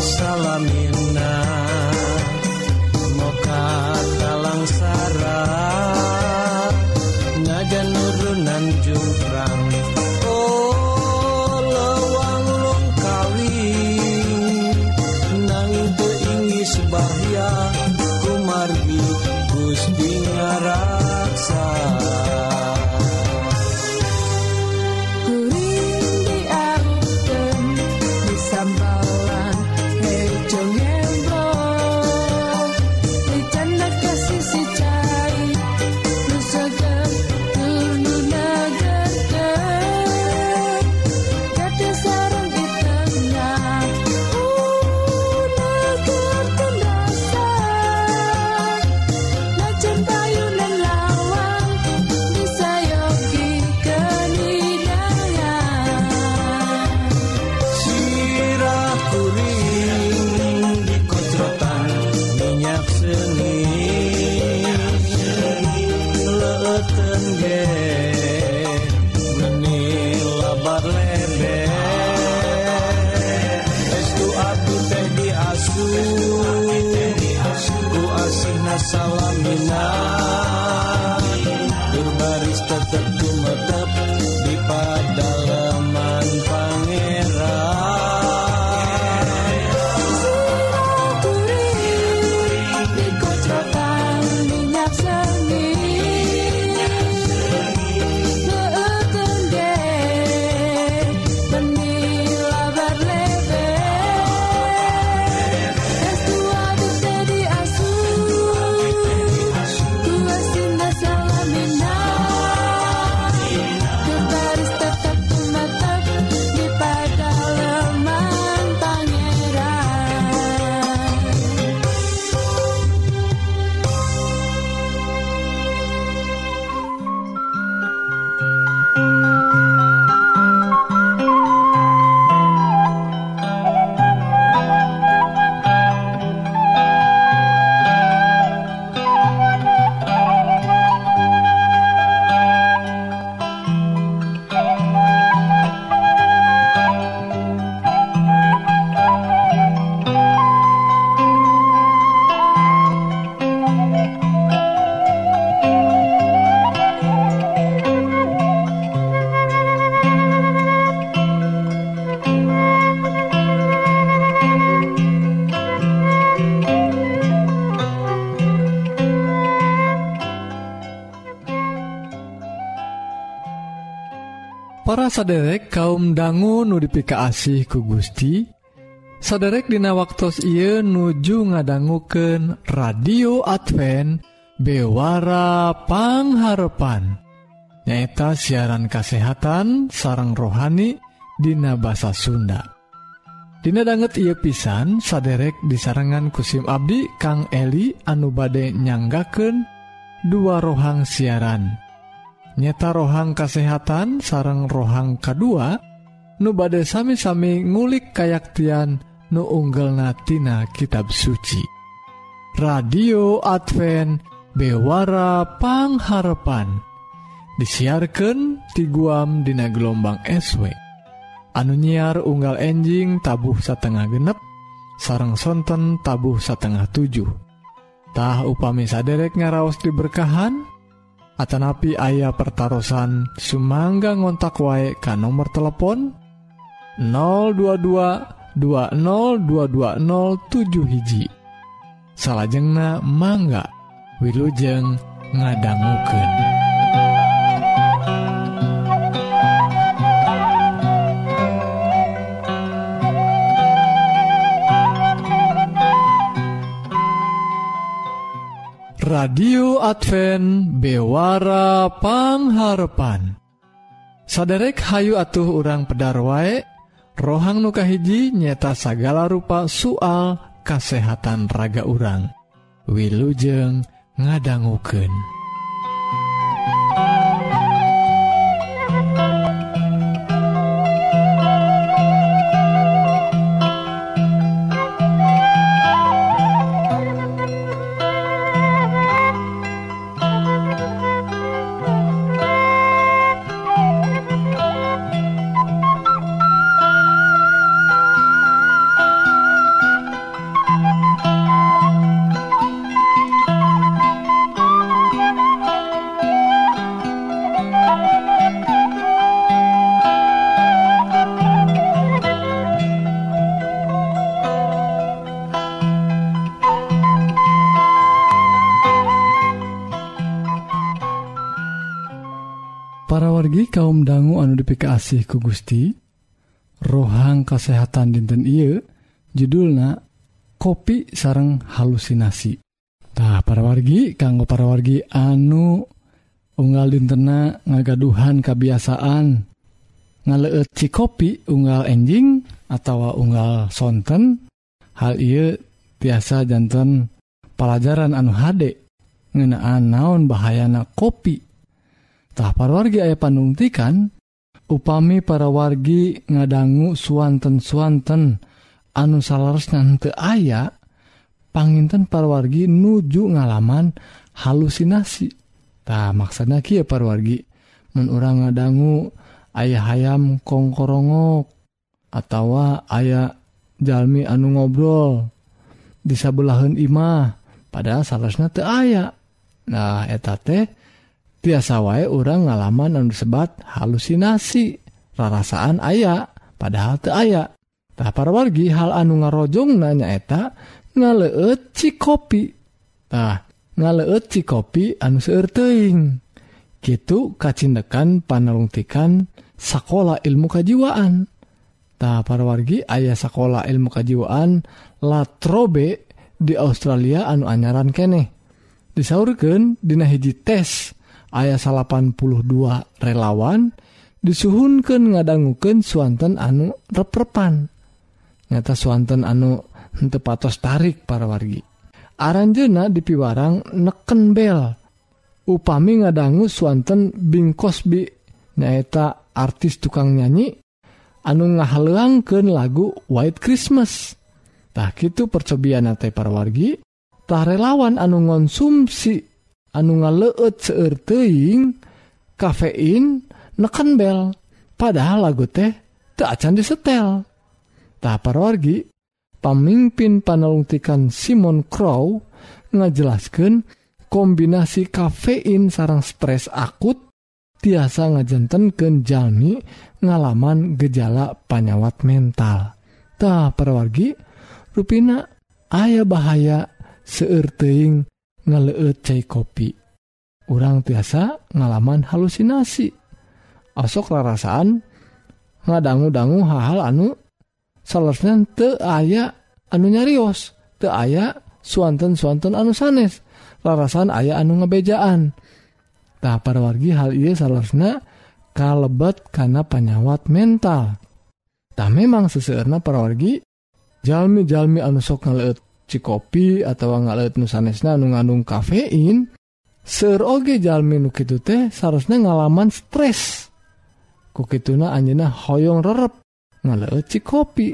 salamin para saderek kaum dangu nudifikasih ku Gusti saderek Dina waktus I nuju ngadangguken radio Advent bewara bewarapangharepan nyaeta siaran kasehatan sarang rohani Dina bahasa Sunda. Dina banget ia pisan saderek di sarangan kusim Abdi Kang Eli anu bade nyanggaken dua rohang siaran. nyata rohang kesehatan sarang rohang kedua nu badai sami-sami ngulik kayaktian nu unggal natina kitab suci. Radio Advent bewara pangharapan disiarkan ti guam dina gelombang SW anu nyiar unggal enjing tabuh satengah genep sarang sonten tabuh satengah 7tah upami saderek ngaraos diberkahan Atanapi ayah pertaran Sumangga ngontak wae ka nomor telepon 022 20220 hiji salahjengna mangga Wilujeng ngadangguken. radio Advent bewarapangharpan saderek Hayu atuh urang pedar waek rohang nukahiji nyeta sagala rupa soal kasehatan raga urang. Wilujeng ngadangguken purifikasi ku Gusti rohang kesehatan dinten I judulna kopi sarang halusinasitah para wargi kanggo para wargi anu unggal dintenna ngagaduhan kebiasaan ngaleet ci kopi unggal enjing atau unggal sonten. Hal ia biasa jantan pelajaran anu hadek ngenaan naon bahayana kopitah para wargi aya panungtikan upami para wargi ngadangu Swanten-swanten anu salares nante aya panginten parwargi nuju ngalaman halusinasitah maksana Ki parwargi menurang ngadangu ayah ayam kongkorongok atau aya jalmi anu ngobrol disabelahun Imah padahal salahnya aya. Nah etate tiasa wae orang ngalaman anu disebat halusinasi rarasaan aya padahal teu aya. Tah para wargi hal anu ngarojong nanyaeta ngaleeci kopitah ngaleeci kopi anu seerteing gitu kacindekan panelungtikan sekolah ilmu kejiwaan para wargi ayah sekolah ilmu kejiwaan latrobe di Australia anu anyaran keneh. Disaurkeun dina hiji tes. ayah 82 relawan disuhunkan ngadangguken Swanten anu reprepan. Nyata Swanten anu tepatos patos tarik para wargi. Aranjena dipiwarang neken bel. Upami ngadanggu Swanten Bing Cosby nyaeta artis tukang nyanyi anu ngahalangken lagu White Christmastah itu percobian nate para wargitah relawan anu ngonsumsi anu nga leet seing kafein neken bel. Padahal lagu teh tak acan disetel. Tahap wargi pamimpin panelungtikan Simon Crow ngajelaskan kombinasi kafein sarang stres akut tiasa ngajenten kenjalmi ngalaman gejala panyawat mental. Tak perwargi ruina ayah bahaya seerteing ngaleut cai kopi. Orang tiasa ngalaman halusinasi. Asok rarasaan ngadanggu-dangu hal-hal anu salahnya te aya anu nyarios te aya suanten suanten anu sanes rarasan aya anu ngebejaan tak para wargi hal iya salahnya kalebet karena penyawat mental. Tak memang seseorang para wargi jalmi-jalmi anu sok ngaleut kopi atau ngalet nusanesna nu ngandung kafein seroge jalmi nu kitu teh seharusnya ngalaman stres. Ku kituna anjeuna hoyong rerep ngaleut kopi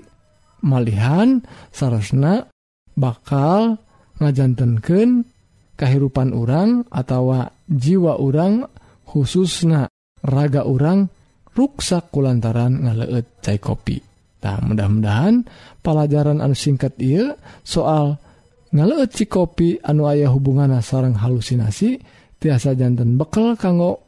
malihan seharusnya bakal ngajantenkeun kehidupan orang atau jiwa orang khususna raga orang ruksak kulantaran ngaleut cai kopi Nah, mudah-mudahan pelajaran anu singkat ia soal ngaleut ci kopi anu ayah hubungan sarang halusinasi tiasa jantan bekal kanggo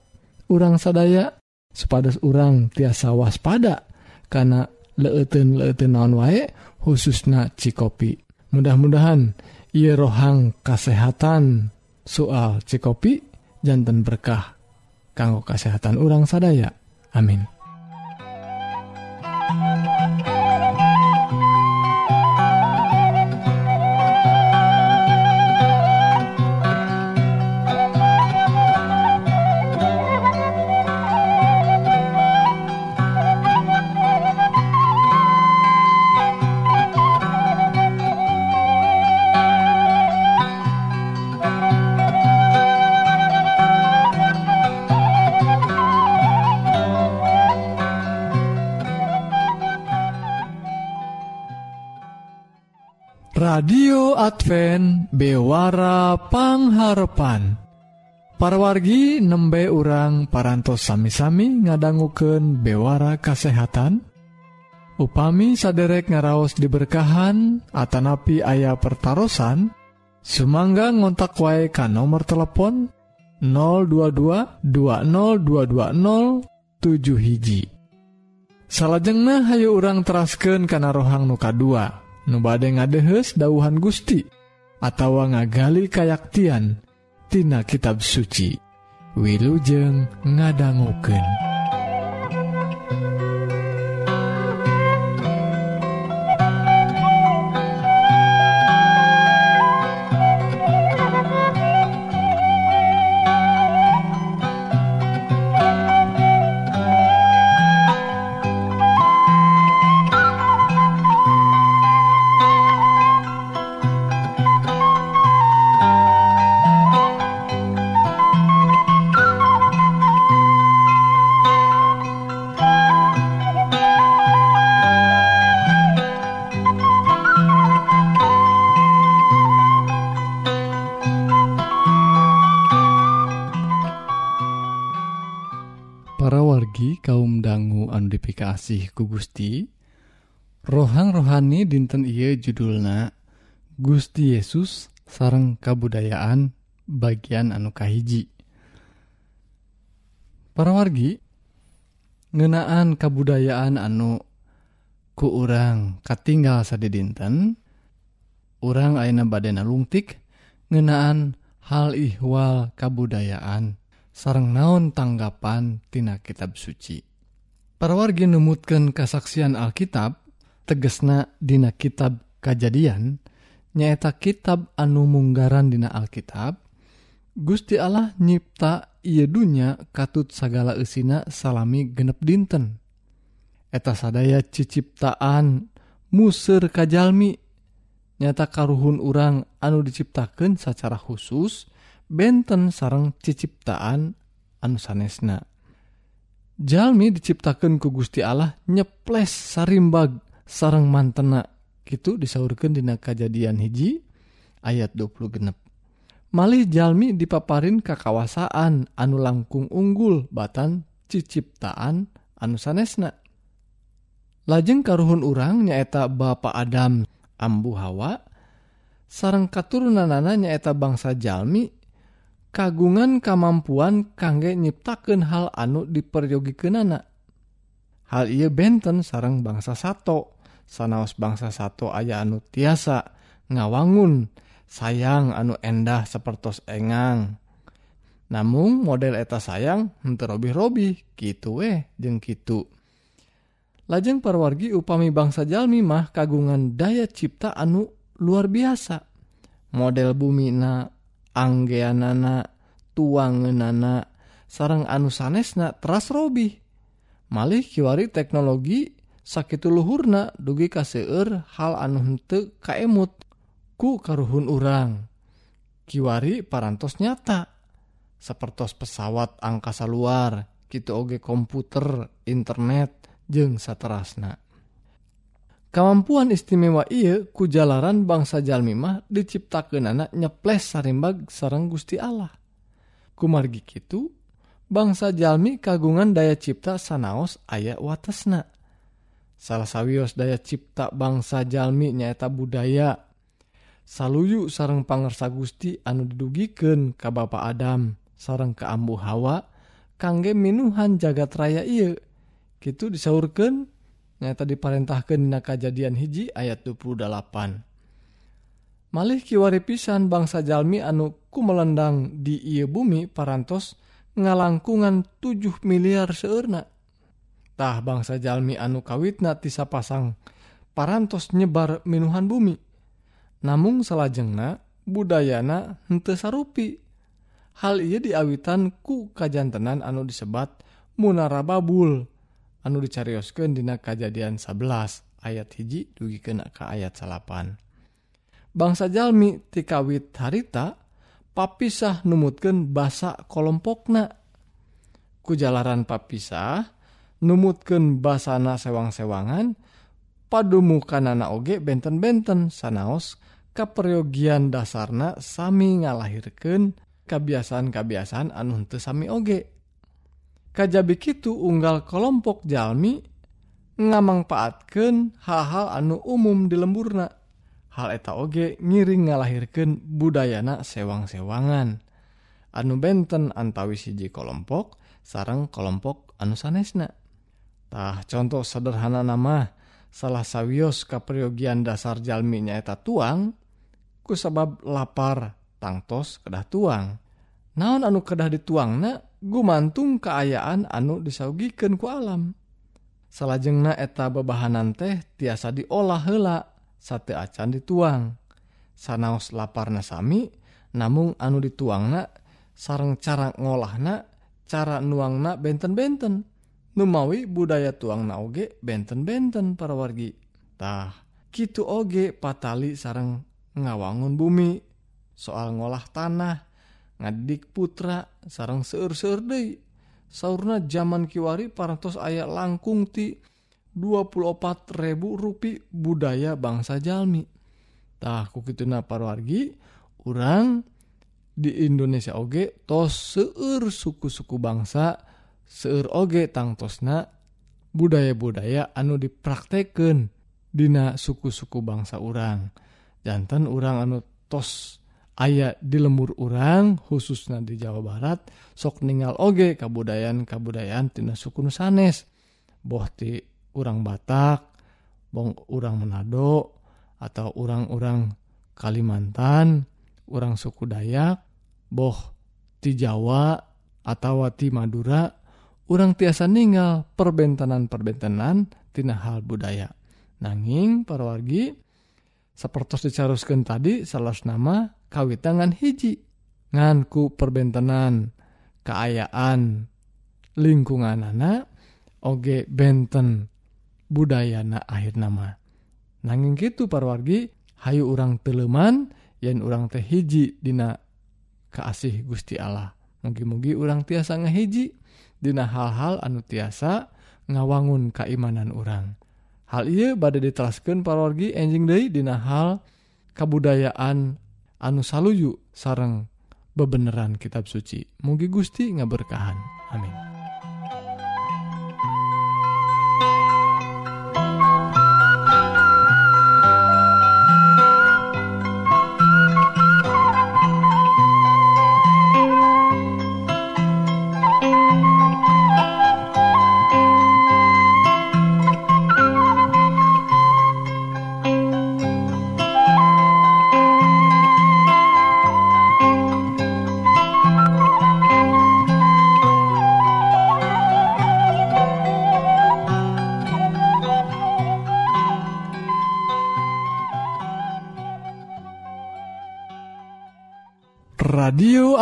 urang sadaya supados urang tiasa waspada karena leeuten leeuten naon wae khususna ci kopi. Mudah-mudahan ia rohang kesehatan soal ci kopi jantan berkah kanggo kesehatan urang sadaya. Amin. Parawargi nembe urang parantos sami-sami ngadangguken bewara kasehatan. Upami saderek ngaraos diberkahan Atanapi ayah pertaran Sumangga ngontak wae ka nomor telepon 022 202207 hiji. Salahjengnah Hayu urang terasken kana rohang nuka 2 Nubade ngadehes dauhan Gusti atawa ngagali kayaktiantina kitab suci Wilujeng ngadangguken. asih ku Gusti rohang rohani dinten ia judulna Gusti Yesus sarang kabudayaan bagian anu kahiji para wargi ngenaan kabudayaan anu ku urang katinggal sadi dinten urang aina badena lungtik ngenaan hal ihwal kabudayaan sarang naon tanggapan tina kitab suci. Parwargi numutkan kesaksian Alkitab tegesna dina kitab kejadian nyaeta kitab anu munggaran dina Alkitab Gusti Allah nyipta ia dunya katut sagala esina salami genep dinten. Eta sadaya ciciptaan musir kajalmi nyata karuhun urang anu diciptakan secara khusus benten sarang ciciptaan anu sanesna. Jalmi diciptakan ku Gusti Allah nyeples sarimbag sarang mantena gitu disaurkan dina kejadian hiji ayat 20 genep. Malih jalmi dipaparin kekawasaan anu langkung unggul batan ciciptaan anu sanesna. Lajeng karuhun urang nyaeta Bapak Adam ambu Hawa sarang katurunanana nyaeta bangsa Jalmi kagungan kemampuan kangge nyiptakan hal anu diperyogikenana. Hal ia benten sarang bangsa sato, sanaos bangsa sato aya anu tiasa, ngawangun, sayang anu endah sepertos engang. Namun model eta sayang henteu robih-robih kitu weh jeung kitu. Lajeng perwargi upami bangsa jalmi mah kagungan daya cipta anu luar biasa. Model bumi na anggeanana tuangenana sarang anu sanesna teras Robih. Malih kiwari teknologi sakit luhurna dugi kaseur hal anu hente kaemut ku karuhun urang. Kiwari parantos nyata sepertos pesawat angkasa luar gitu oge komputer internet jeung saterasna. Kemampuan istimewa ia kujalaran bangsa Jalmimah diciptakan anak nyeples sarimbag sarang Gusti Allah. Kumargi kitu, bangsa Jalmi kagungan daya cipta sanaos ayat watesna. Salah sawios daya cipta bangsa Jalmi nyaeta budaya. Saluyu sarang pangersa Gusti anu didugiken ka Bapak Adam sarang keambu Hawa kangge minuhan jagat raya ia. Kitu disaurkan nyata diparentahkan dina kejadian hiji ayat 28 malih kiwari pisan bangsa Jalmi anu ku melendang di ieu bumi parantos ngalangkungan 7 miliar seurnatah bangsa Jalmi anu kawitna tisa pasang parantos nyebar minuhan bumi. Namun salahjengna budayana hente sarupi. Hal ia diawitan ku kajantenan anu disebat munarababul. anu dicarioskeun dina kejadian 11 ayat hiji dugi kena ke ayat salapan. Bangsa Jalmi tikawit harita papisah numutkeun basa kelompokna kujalaran papisah numutkeun basana sewang-sewangan padumu kanana oge benten-benten sanaos kaperyogian dasarna sami ngalahirkan kebiasaan-kebiasaan anu henteu sami oge. Kajabi Kitu unggal kelompok Jalmi ngamangfaatkan hal-hal anu umum di lemburna. Hal eta oge ngiring ngalahirkan budayana sewang-sewangan. Anu benten antawi siji kelompok sarang kelompok anu sanesna. Tah contoh sederhana nama salah sawios kapriogian dasar Jalmi nyaeta tuang ku sabab lapar tangtos kedah tuang. naon anu kedah dituangna? Gumantung keayaan anu disaugiken ku alam. Salajengna eta bebahanan teh tiasa diolah hela sate acan dituang. Sanaos lapar nasami namung anu dituangna sarang cara ngolahna cara nuangna benten-benten. Numawi budaya tuang naoge benten-benten para wargitah Kitu oge patali sarang ngawangun bumi. Soal ngolah tanah ngadik putra sarang seur-seur deui. Sauna zaman Kiwari parantos ayat langkung ti 24.000 rupi budaya bangsa Jalmi. Jalmitah kituna parwargi orang di Indonesia oge tos seur suku-suku bangsa seur oge tangtosna budaya-budaya anu dipraktekkeun Dina suku-suku bangsa urang. Jantan urang anu tos aya di lemur urang khususnya di Jawa Barat sok ningal oge kabudayan kabudayaan tina suku nusanes bohti urang Batak bong urang Manado atau orang-orang Kalimantan orang suku Dayak boh ti Jawa atau ti Madura orang tiasa ninggal perbentanan-perbentanan tina hal budaya. Nanging parwargi seperti dicaruskan tadi salah nama kawitangan hiji nganku perbentenan keayaan lingkungan anak oge benten budayana akhir nama nanging gitu parwargi hayu urang teleman yen urang teh hiji dina keasih Gusti Allah. Mugi-mugi urang tiasa ngahiji dina hal-hal anu tiasa ngawangun keimanan orang hal iya badai diteraskan parwargi enjing Day dina hal kebudayaan anu saluyu sarang bebeneran kitab suci. Mugi Gusti ngaberkahan. Amin.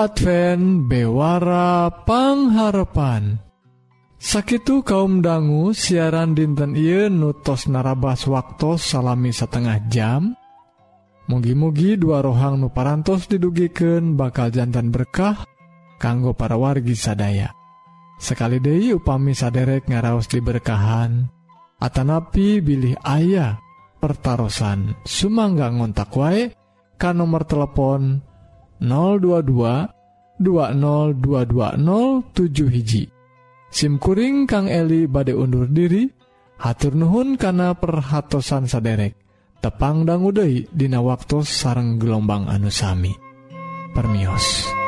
Advent bewara pengharapan Sakitu kaum dangu siaran dinten Ieu nutos narabas waktu salami setengah jam. Mugi-mugi dua rohang nuparantos didugiken bakal jantan berkah kanggo para wargi sadaya. Sekali Dehi upami saderek ngaraos diberkahan Atanapi bilih ayah pertaran Sumangga ngontak wae kan nomor telepon 022 202207 SIMkuring Kang Eli bade undur diri hatur Nuhun kana perhatsan saderek. Tepang dangguudai Dina waktu sarang gelombang anusami Permios.